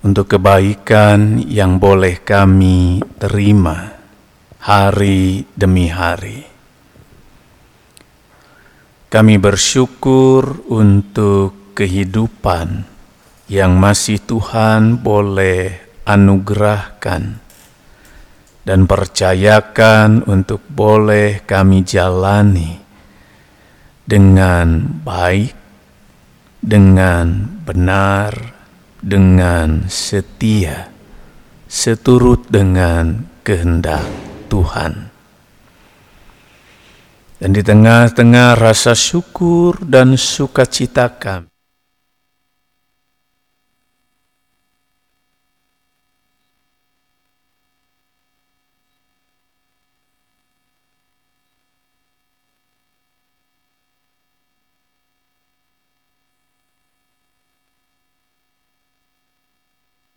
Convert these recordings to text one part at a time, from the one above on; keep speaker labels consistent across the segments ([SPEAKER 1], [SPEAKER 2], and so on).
[SPEAKER 1] untuk kebaikan yang boleh kami terima hari demi hari. Kami bersyukur untuk kehidupan yang masih Tuhan boleh anugerahkan dan percayakan untuk boleh kami jalani dengan baik, dengan benar, dengan setia, seturut dengan kehendak Tuhan. Dan di tengah-tengah rasa syukur dan sukacita kami,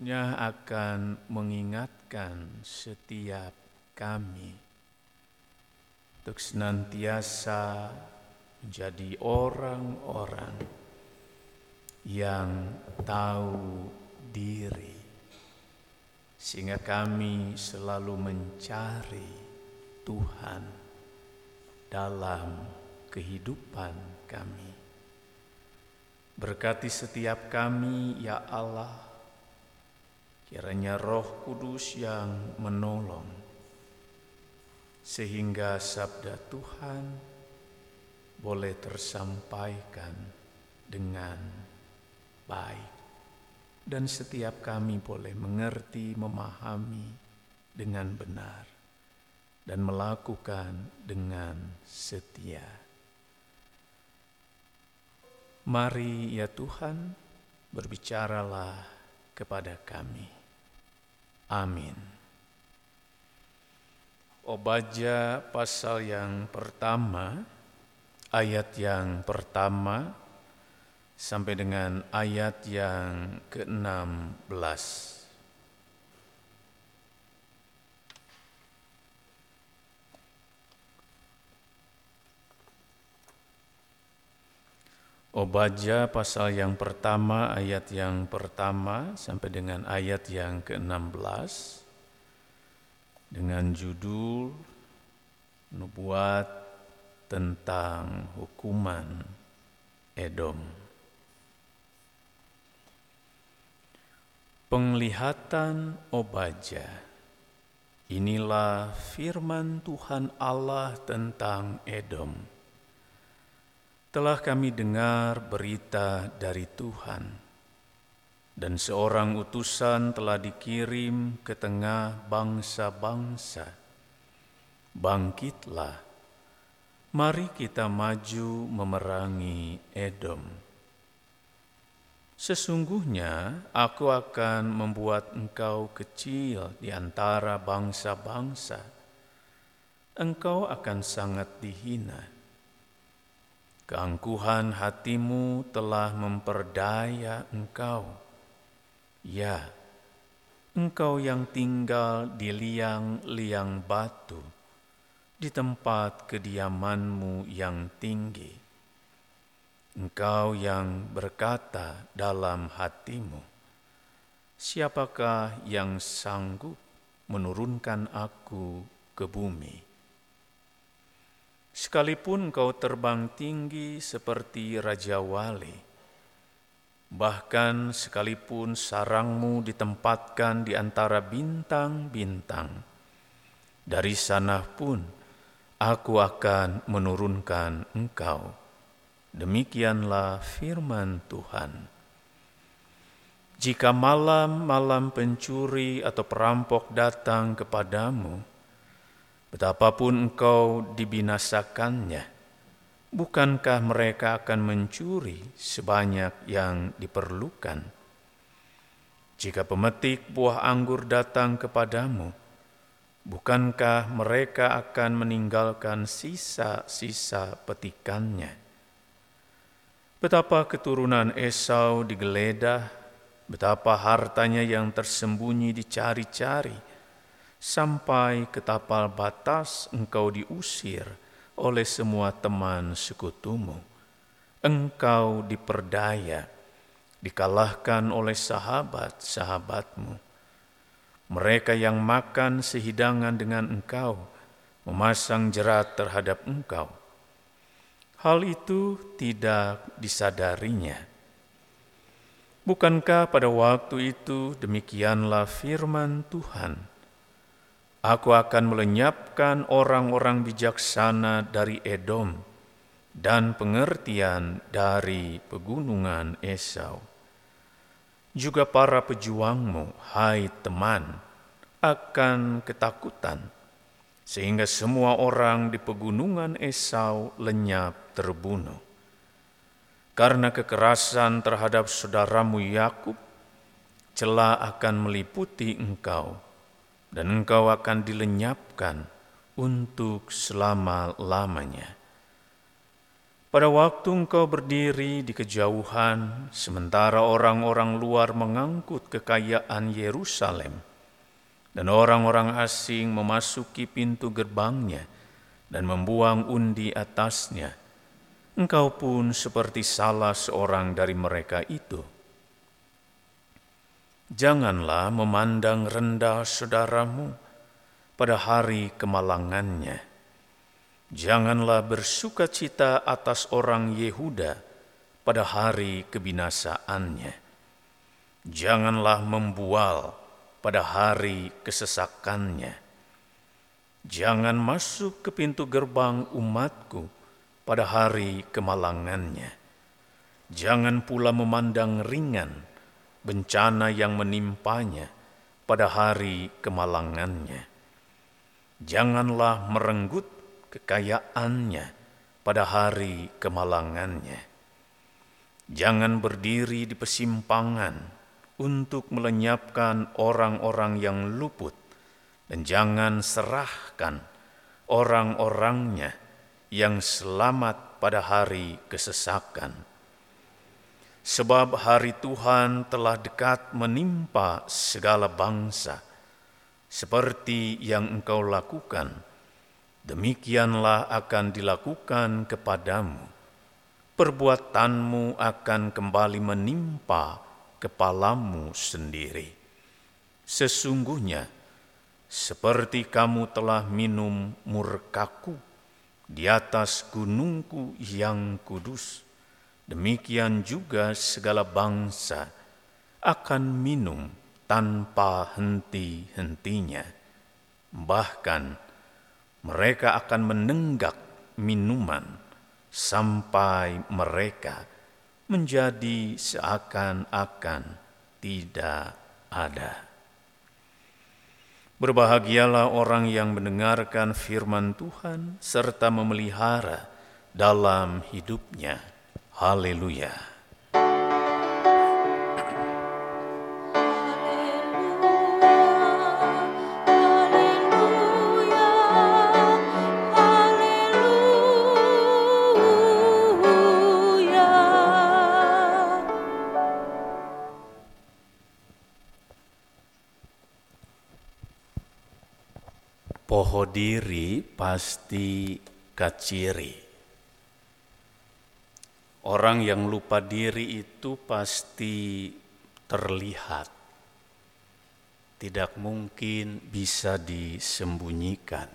[SPEAKER 1] Nya akan mengingatkan setiap kami untuk senantiasa menjadi orang-orang yang tahu diri, sehingga kami selalu mencari Tuhan dalam kehidupan kami. Berkati setiap kami, ya Allah Kiranya Roh Kudus yang menolong, sehingga sabda Tuhan boleh tersampaikan dengan baik, dan setiap kami boleh mengerti, memahami dengan benar, dan melakukan dengan setia. Mari, ya Tuhan, berbicaralah kepada kami. Amin. Obaja pasal yang pertama, ayat yang pertama sampai dengan ayat yang ke-16. Obaja pasal yang pertama ayat yang pertama sampai dengan ayat yang ke-16 dengan judul Nubuat tentang hukuman Edom. Penglihatan Obaja. Inilah firman Tuhan Allah tentang Edom telah kami dengar berita dari Tuhan, dan seorang utusan telah dikirim ke tengah bangsa-bangsa. Bangkitlah, mari kita maju memerangi Edom. Sesungguhnya aku akan membuat engkau kecil di antara bangsa-bangsa. Engkau akan sangat dihina Keangkuhan hatimu telah memperdaya engkau. Ya, engkau yang tinggal di liang-liang batu, di tempat kediamanmu yang tinggi. Engkau yang berkata dalam hatimu, Siapakah yang sanggup menurunkan aku ke bumi? Sekalipun kau terbang tinggi seperti Raja Wali, bahkan sekalipun sarangmu ditempatkan di antara bintang-bintang, dari sana pun aku akan menurunkan engkau. Demikianlah firman Tuhan. Jika malam-malam pencuri atau perampok datang kepadamu, Betapapun engkau dibinasakannya, bukankah mereka akan mencuri sebanyak yang diperlukan? Jika pemetik buah anggur datang kepadamu, bukankah mereka akan meninggalkan sisa-sisa petikannya? Betapa keturunan Esau digeledah, betapa hartanya yang tersembunyi dicari-cari, sampai ke tapal batas engkau diusir oleh semua teman sekutumu. Engkau diperdaya, dikalahkan oleh sahabat-sahabatmu. Mereka yang makan sehidangan dengan engkau, memasang jerat terhadap engkau. Hal itu tidak disadarinya. Bukankah pada waktu itu demikianlah firman Tuhan? Aku akan melenyapkan orang-orang bijaksana dari Edom dan pengertian dari pegunungan Esau. Juga para pejuangmu, hai teman, akan ketakutan, sehingga semua orang di pegunungan Esau lenyap terbunuh. Karena kekerasan terhadap saudaramu Yakub, celah akan meliputi engkau, dan engkau akan dilenyapkan untuk selama-lamanya. Pada waktu engkau berdiri di kejauhan, sementara orang-orang luar mengangkut kekayaan Yerusalem, dan orang-orang asing memasuki pintu gerbangnya dan membuang undi atasnya, engkau pun seperti salah seorang dari mereka itu. Janganlah memandang rendah saudaramu pada hari kemalangannya Janganlah bersuka cita atas orang Yehuda pada hari kebinasaannya. Janganlah membual pada hari kesesakannya. Jangan masuk ke pintu gerbang umatku pada hari kemalangannya. Jangan pula memandang ringan bencana yang menimpanya pada hari kemalangannya. Janganlah merenggut kekayaannya pada hari kemalangannya. Jangan berdiri di persimpangan untuk melenyapkan orang-orang yang luput, dan jangan serahkan orang-orangnya yang selamat pada hari kesesakan. Sebab hari Tuhan telah dekat menimpa segala bangsa, seperti yang engkau lakukan demikianlah akan dilakukan kepadamu. Perbuatanmu akan kembali menimpa kepalamu sendiri. Sesungguhnya, seperti kamu telah minum murkaku di atas gunungku yang kudus, demikian juga segala bangsa akan minum tanpa henti-hentinya. Bahkan, mereka akan menenggak minuman sampai mereka menjadi seakan-akan tidak ada. Berbahagialah orang yang mendengarkan firman Tuhan serta memelihara dalam hidupnya. Haleluya! Poho diri pasti kaciri. Orang yang lupa diri itu pasti terlihat. Tidak mungkin bisa disembunyikan.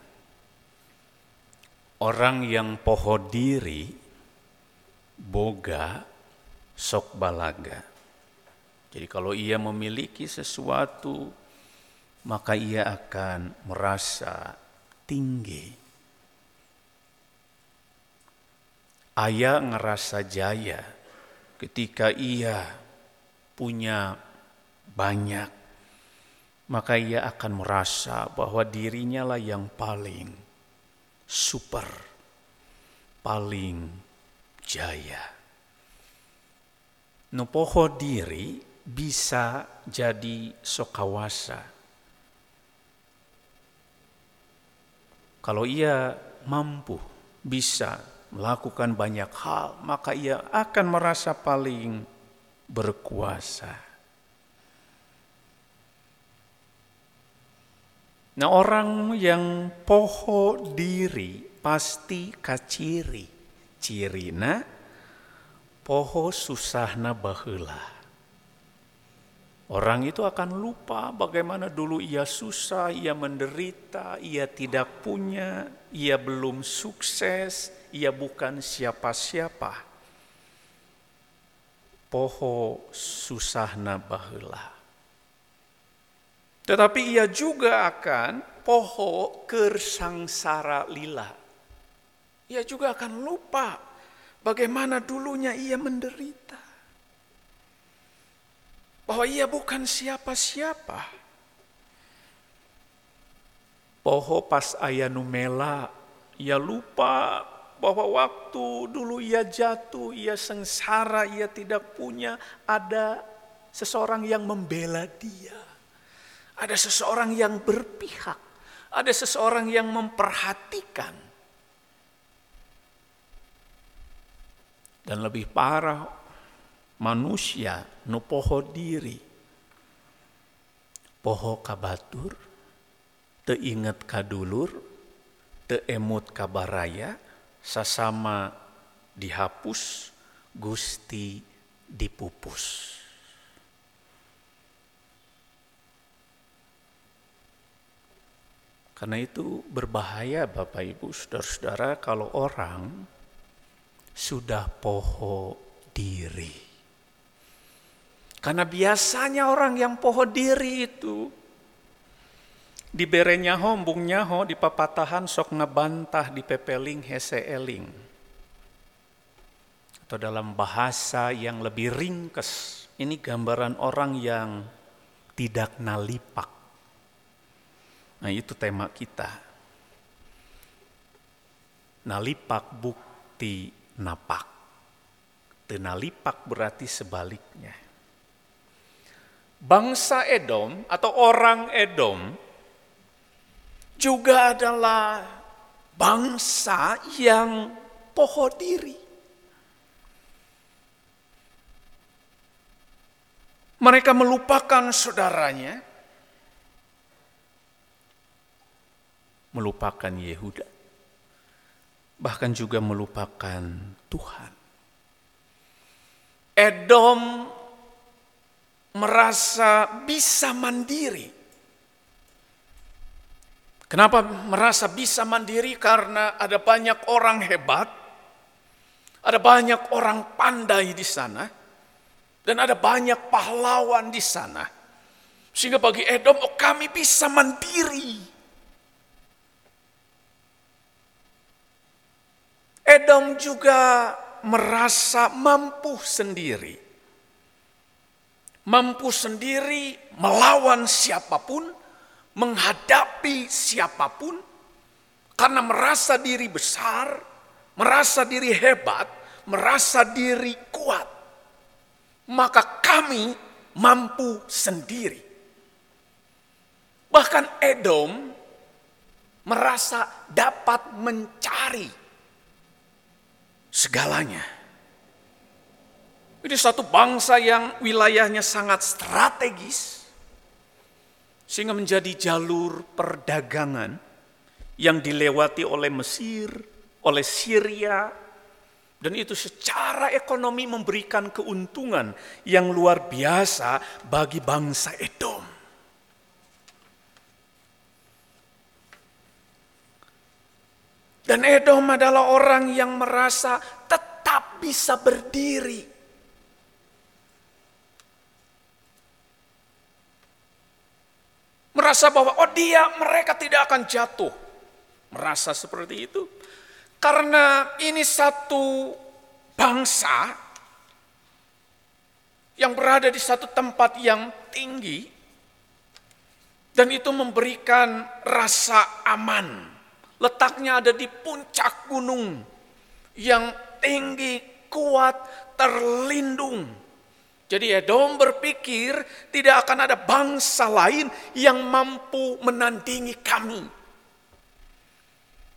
[SPEAKER 1] Orang yang poho diri, boga, sok balaga. Jadi kalau ia memiliki sesuatu maka ia akan merasa tinggi. Ayah ngerasa jaya ketika ia punya banyak, maka ia akan merasa bahwa dirinya lah yang paling super, paling jaya. Nupoho diri bisa jadi sokawasa Kalau ia mampu bisa melakukan banyak hal, maka ia akan merasa paling berkuasa. Nah, orang yang poho diri pasti kaciri. Cirina poho susahna bahula. Orang itu akan lupa bagaimana dulu ia susah, ia menderita, ia tidak punya, ia belum sukses, ia bukan siapa-siapa. Poho susah bahula. Tetapi ia juga akan poho kersangsara lila. Ia juga akan lupa bagaimana dulunya ia menderita bahwa ia bukan siapa-siapa. Poho pas ayah numela, ia lupa bahwa waktu dulu ia jatuh, ia sengsara, ia tidak punya, ada seseorang yang membela dia. Ada seseorang yang berpihak, ada seseorang yang memperhatikan. Dan lebih parah, manusia no poho diri. Poho kabatur, te inget kadulur, te emut kabaraya, sasama dihapus, gusti dipupus. Karena itu berbahaya Bapak Ibu Saudara-saudara kalau orang sudah poho diri. Karena biasanya orang yang poho diri itu di berenya hombungnya ho di papatahan sok ngebantah di pepeling hese eling. Atau dalam bahasa yang lebih ringkes, ini gambaran orang yang tidak nalipak. Nah itu tema kita. Nalipak bukti napak. Tenalipak berarti sebaliknya bangsa Edom atau orang Edom juga adalah bangsa yang poho diri. Mereka melupakan saudaranya, melupakan Yehuda, bahkan juga melupakan Tuhan. Edom merasa bisa mandiri. Kenapa merasa bisa mandiri? Karena ada banyak orang hebat, ada banyak orang pandai di sana, dan ada banyak pahlawan di sana. Sehingga bagi Edom, oh kami bisa mandiri. Edom juga merasa mampu sendiri mampu sendiri melawan siapa pun, menghadapi siapa pun, karena merasa diri besar, merasa diri hebat, merasa diri kuat. Maka kami mampu sendiri. Bahkan Edom merasa dapat mencari segalanya ini satu bangsa yang wilayahnya sangat strategis, sehingga menjadi jalur perdagangan yang dilewati oleh Mesir, oleh Syria, dan itu secara ekonomi memberikan keuntungan yang luar biasa bagi bangsa Edom. Dan Edom adalah orang yang merasa tetap bisa berdiri Merasa bahwa oh dia mereka tidak akan jatuh. Merasa seperti itu. Karena ini satu bangsa yang berada di satu tempat yang tinggi dan itu memberikan rasa aman. Letaknya ada di puncak gunung yang tinggi, kuat, terlindung jadi Edom berpikir tidak akan ada bangsa lain yang mampu menandingi kami.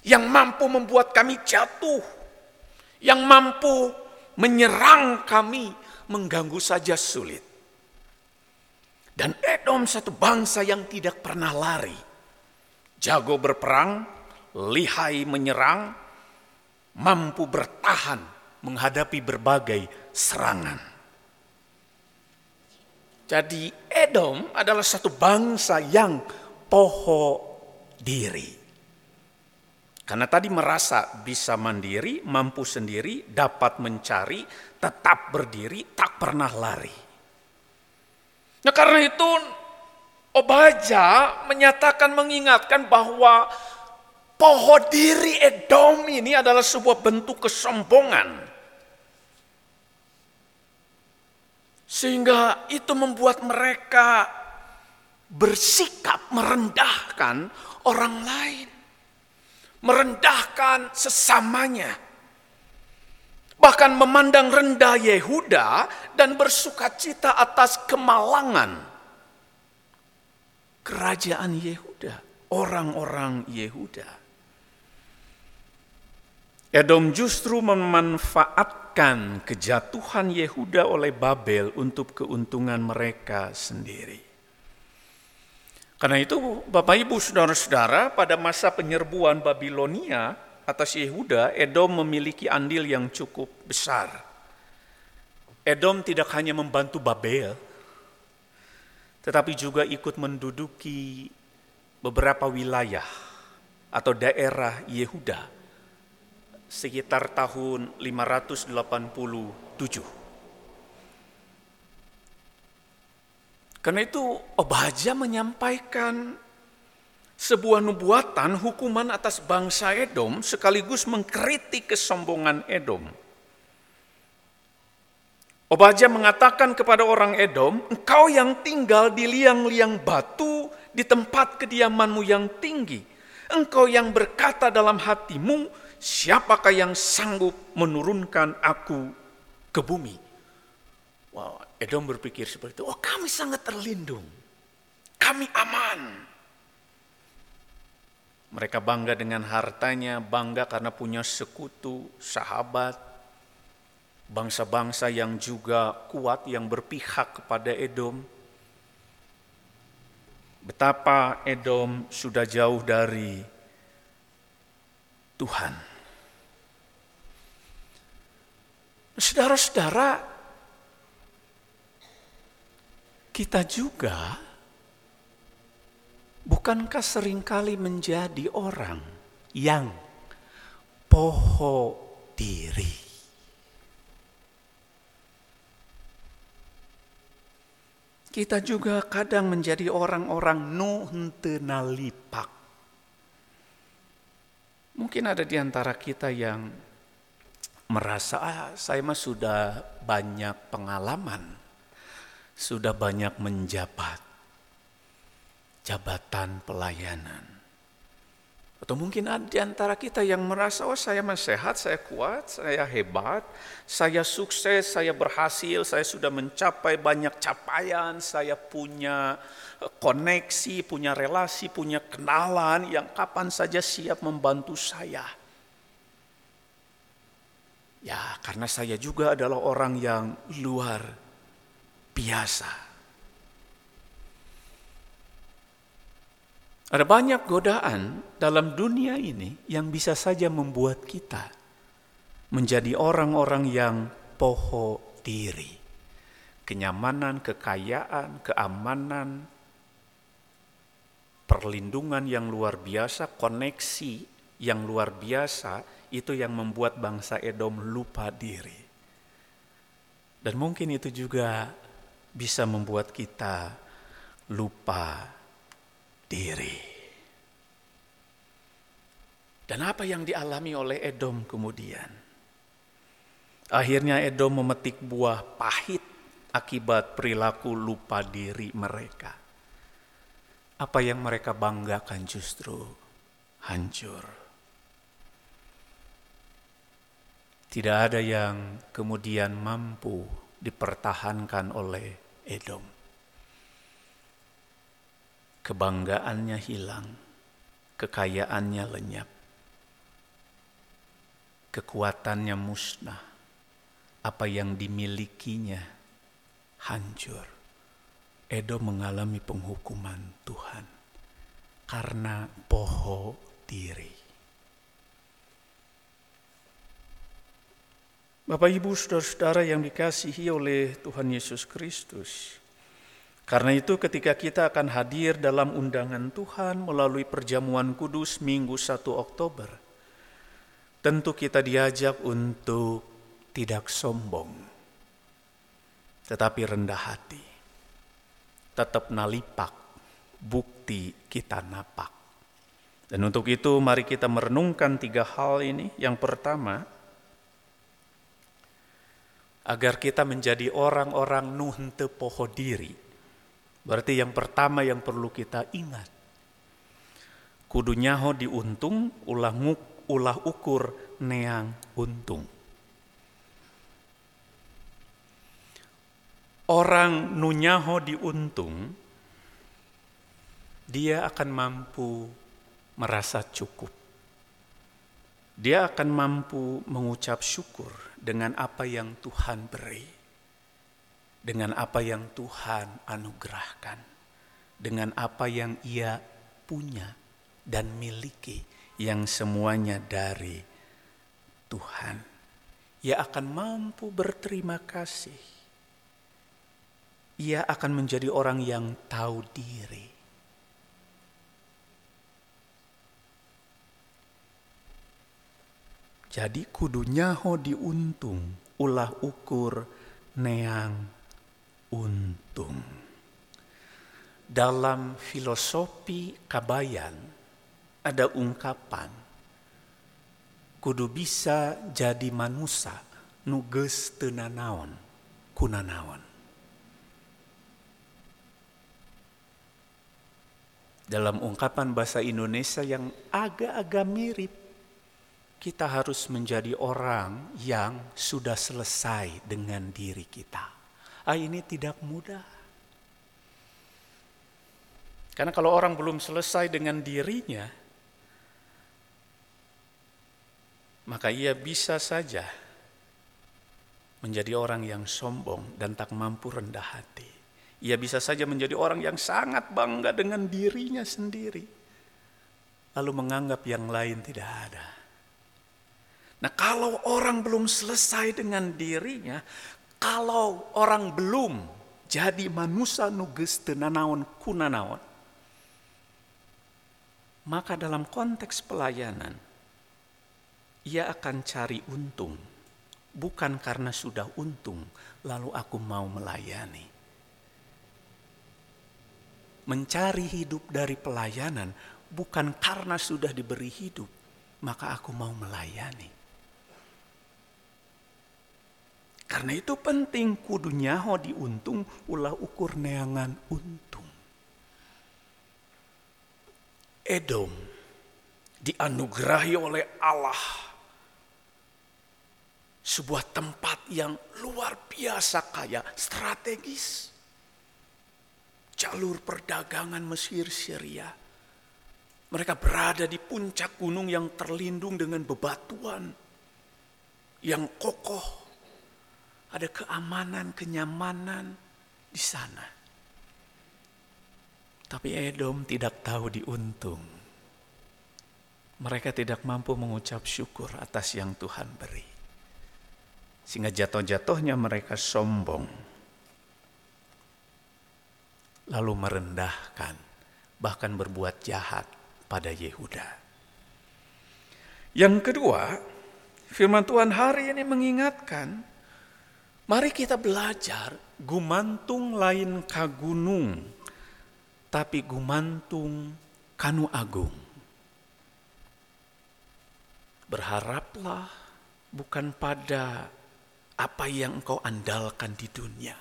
[SPEAKER 1] Yang mampu membuat kami jatuh. Yang mampu menyerang kami, mengganggu saja sulit. Dan Edom satu bangsa yang tidak pernah lari. Jago berperang, lihai menyerang, mampu bertahan menghadapi berbagai serangan. Jadi Edom adalah satu bangsa yang poho diri. Karena tadi merasa bisa mandiri, mampu sendiri, dapat mencari, tetap berdiri, tak pernah lari. Nah karena itu Obaja menyatakan mengingatkan bahwa poho diri Edom ini adalah sebuah bentuk kesombongan. Sehingga itu membuat mereka bersikap merendahkan orang lain. Merendahkan sesamanya. Bahkan memandang rendah Yehuda dan bersuka cita atas kemalangan. Kerajaan Yehuda, orang-orang Yehuda. Edom justru memanfaatkan kejatuhan Yehuda oleh Babel untuk keuntungan mereka sendiri. Karena itu Bapak Ibu Saudara-saudara pada masa penyerbuan Babilonia atas Yehuda, Edom memiliki andil yang cukup besar. Edom tidak hanya membantu Babel, tetapi juga ikut menduduki beberapa wilayah atau daerah Yehuda sekitar tahun 587. Karena itu Obaja menyampaikan sebuah nubuatan hukuman atas bangsa Edom sekaligus mengkritik kesombongan Edom. Obaja mengatakan kepada orang Edom, engkau yang tinggal di liang-liang batu di tempat kediamanmu yang tinggi. Engkau yang berkata dalam hatimu, siapakah yang sanggup menurunkan aku ke bumi? Wow, Edom berpikir seperti itu. Oh kami sangat terlindung. Kami aman. Mereka bangga dengan hartanya, bangga karena punya sekutu, sahabat, bangsa-bangsa yang juga kuat yang berpihak kepada Edom. Betapa Edom sudah jauh dari Tuhan. Saudara-saudara, kita juga bukankah sering kali menjadi orang yang poho diri? Kita juga kadang menjadi orang-orang nu. Mungkin ada di antara kita yang merasa ah, saya mah sudah banyak pengalaman, sudah banyak menjabat jabatan pelayanan. Atau mungkin ada di antara kita yang merasa, oh saya mah sehat, saya kuat, saya hebat, saya sukses, saya berhasil, saya sudah mencapai banyak capaian, saya punya koneksi, punya relasi, punya kenalan yang kapan saja siap membantu saya. Ya, karena saya juga adalah orang yang luar biasa. Ada banyak godaan dalam dunia ini yang bisa saja membuat kita menjadi orang-orang yang poho diri. Kenyamanan, kekayaan, keamanan, perlindungan yang luar biasa, koneksi yang luar biasa itu yang membuat bangsa Edom lupa diri. Dan mungkin itu juga bisa membuat kita lupa diri. Dan apa yang dialami oleh Edom kemudian? Akhirnya Edom memetik buah pahit akibat perilaku lupa diri mereka. Apa yang mereka banggakan justru hancur. Tidak ada yang kemudian mampu dipertahankan oleh Edom. Kebanggaannya hilang, kekayaannya lenyap, kekuatannya musnah, apa yang dimilikinya hancur. Edom mengalami penghukuman Tuhan karena poho diri. Bapak Ibu Saudara-saudara yang dikasihi oleh Tuhan Yesus Kristus. Karena itu ketika kita akan hadir dalam undangan Tuhan melalui perjamuan kudus Minggu 1 Oktober, tentu kita diajak untuk tidak sombong, tetapi rendah hati. Tetap nalipak, bukti kita napak. Dan untuk itu mari kita merenungkan tiga hal ini. Yang pertama, agar kita menjadi orang-orang nuhente poho diri. Berarti yang pertama yang perlu kita ingat. Kudu nyaho diuntung, ulah, nguk, ulah ukur neang untung. Orang nunyaho diuntung, dia akan mampu merasa cukup. Dia akan mampu mengucap syukur dengan apa yang Tuhan beri, dengan apa yang Tuhan anugerahkan, dengan apa yang ia punya dan miliki, yang semuanya dari Tuhan. Ia akan mampu berterima kasih. Ia akan menjadi orang yang tahu diri Jadi kudunya ho diuntung, ulah ukur neang untung. Dalam filosofi kabayan ada ungkapan kudu bisa jadi manusia nuges tenanawan kunanawan. Dalam ungkapan bahasa Indonesia yang agak-agak mirip kita harus menjadi orang yang sudah selesai dengan diri kita. Ah, ini tidak mudah. Karena kalau orang belum selesai dengan dirinya, maka ia bisa saja menjadi orang yang sombong dan tak mampu rendah hati. Ia bisa saja menjadi orang yang sangat bangga dengan dirinya sendiri, lalu menganggap yang lain tidak ada. Nah kalau orang belum selesai dengan dirinya, kalau orang belum jadi manusia nuges tenanawan kunanawan, maka dalam konteks pelayanan, ia akan cari untung, bukan karena sudah untung, lalu aku mau melayani. Mencari hidup dari pelayanan bukan karena sudah diberi hidup, maka aku mau melayani. Karena itu penting kudu nyaho diuntung ulah ukur neangan untung. Edom dianugerahi oleh Allah sebuah tempat yang luar biasa kaya, strategis. Jalur perdagangan Mesir Syria. Mereka berada di puncak gunung yang terlindung dengan bebatuan yang kokoh ada keamanan, kenyamanan di sana. Tapi Edom tidak tahu diuntung. Mereka tidak mampu mengucap syukur atas yang Tuhan beri. Sehingga jatuh-jatuhnya mereka sombong. Lalu merendahkan, bahkan berbuat jahat pada Yehuda. Yang kedua, firman Tuhan hari ini mengingatkan Mari kita belajar gumantung lain kagunung, tapi gumantung kanu agung. Berharaplah bukan pada apa yang engkau andalkan di dunia.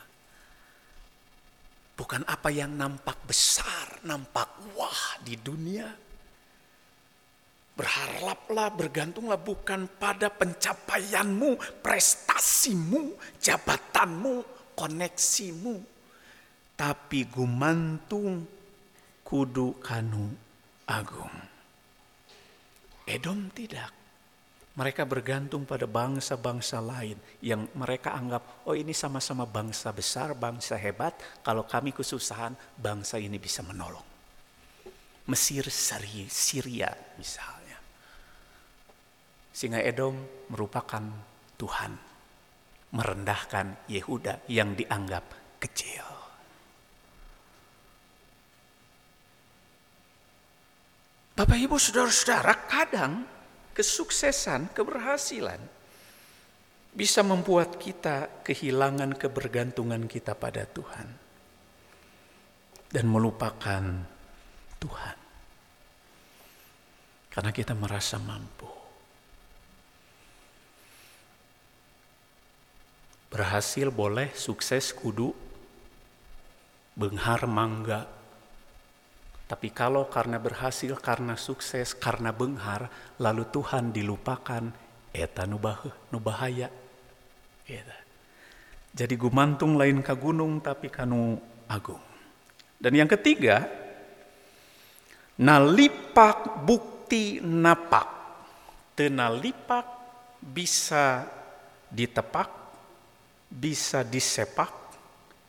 [SPEAKER 1] Bukan apa yang nampak besar, nampak wah di dunia Berharaplah, bergantunglah bukan pada pencapaianmu, prestasimu, jabatanmu, koneksimu. Tapi gumantung kudu kanu agung. Edom tidak. Mereka bergantung pada bangsa-bangsa lain yang mereka anggap, oh ini sama-sama bangsa besar, bangsa hebat. Kalau kami kesusahan, bangsa ini bisa menolong. Mesir, Syria misalnya. Singa Edom merupakan Tuhan. Merendahkan Yehuda yang dianggap kecil. Bapak ibu saudara-saudara kadang kesuksesan, keberhasilan bisa membuat kita kehilangan kebergantungan kita pada Tuhan dan melupakan Tuhan karena kita merasa mampu. Berhasil boleh, sukses kudu, benghar mangga. Tapi kalau karena berhasil, karena sukses, karena benghar, lalu Tuhan dilupakan, eta nubah, nubahaya. Eta. Jadi gumantung lain ka gunung tapi kanu agung. Dan yang ketiga, nalipak bukti napak. Tenalipak bisa ditepak bisa disepak,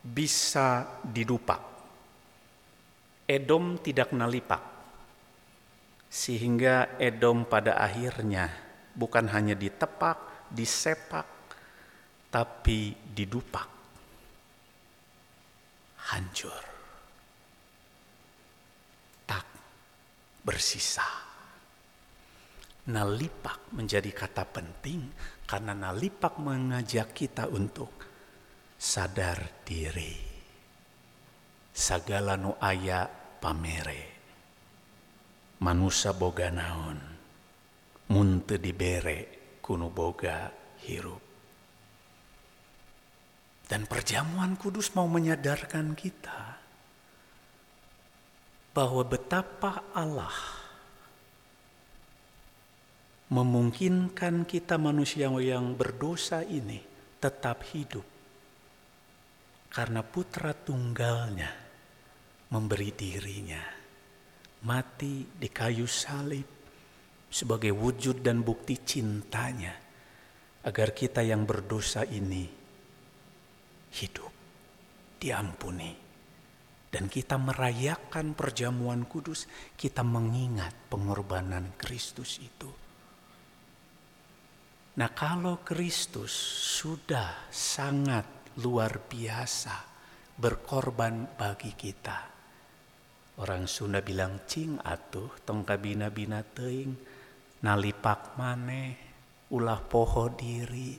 [SPEAKER 1] bisa didupak. Edom tidak nalipak, sehingga Edom pada akhirnya bukan hanya ditepak, disepak, tapi didupak. Hancur. Tak bersisa. Nalipak menjadi kata penting karena nalipak mengajak kita untuk sadar diri. Sagala nu aya pamere. Manusia boga naon. Munte dibere kuno boga hirup. Dan perjamuan kudus mau menyadarkan kita bahwa betapa Allah memungkinkan kita manusia yang berdosa ini tetap hidup. Karena putra tunggalnya memberi dirinya mati di kayu salib sebagai wujud dan bukti cintanya agar kita yang berdosa ini hidup, diampuni. Dan kita merayakan perjamuan kudus, kita mengingat pengorbanan Kristus itu. Nah, kalau Kristus sudah sangat luar biasa berkorban bagi kita. Orang Sunda bilang cing atuh tong kabina bina teing nalipak mane ulah poho diri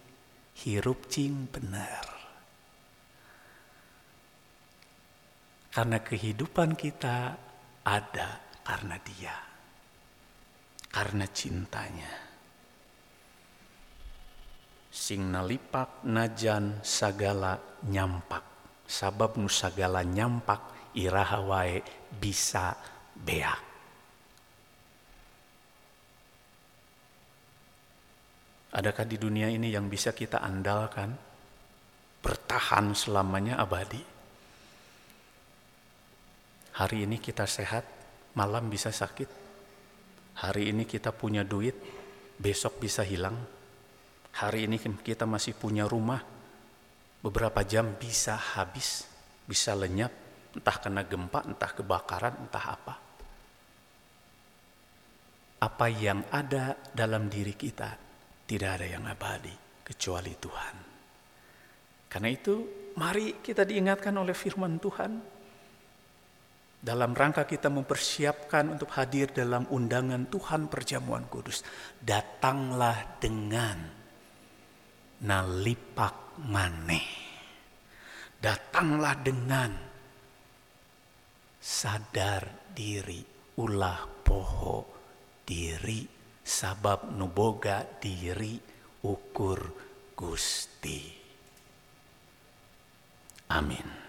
[SPEAKER 1] hirup cing benar. Karena kehidupan kita ada karena dia. Karena cintanya sing nalipak najan sagala nyampak. Sabab nu sagala nyampak iraha wae bisa beak adakah di dunia ini yang bisa kita andalkan? Bertahan selamanya abadi? Hari ini kita sehat malam bisa sakit. Hari ini kita punya duit besok bisa hilang Hari ini kita masih punya rumah, beberapa jam bisa habis, bisa lenyap, entah kena gempa, entah kebakaran, entah apa. Apa yang ada dalam diri kita tidak ada yang abadi kecuali Tuhan. Karena itu, mari kita diingatkan oleh firman Tuhan dalam rangka kita mempersiapkan untuk hadir dalam undangan Tuhan perjamuan kudus. Datanglah dengan nalipak maneh. Datanglah dengan sadar diri, ulah poho diri, sabab nuboga diri ukur Gusti. Amin.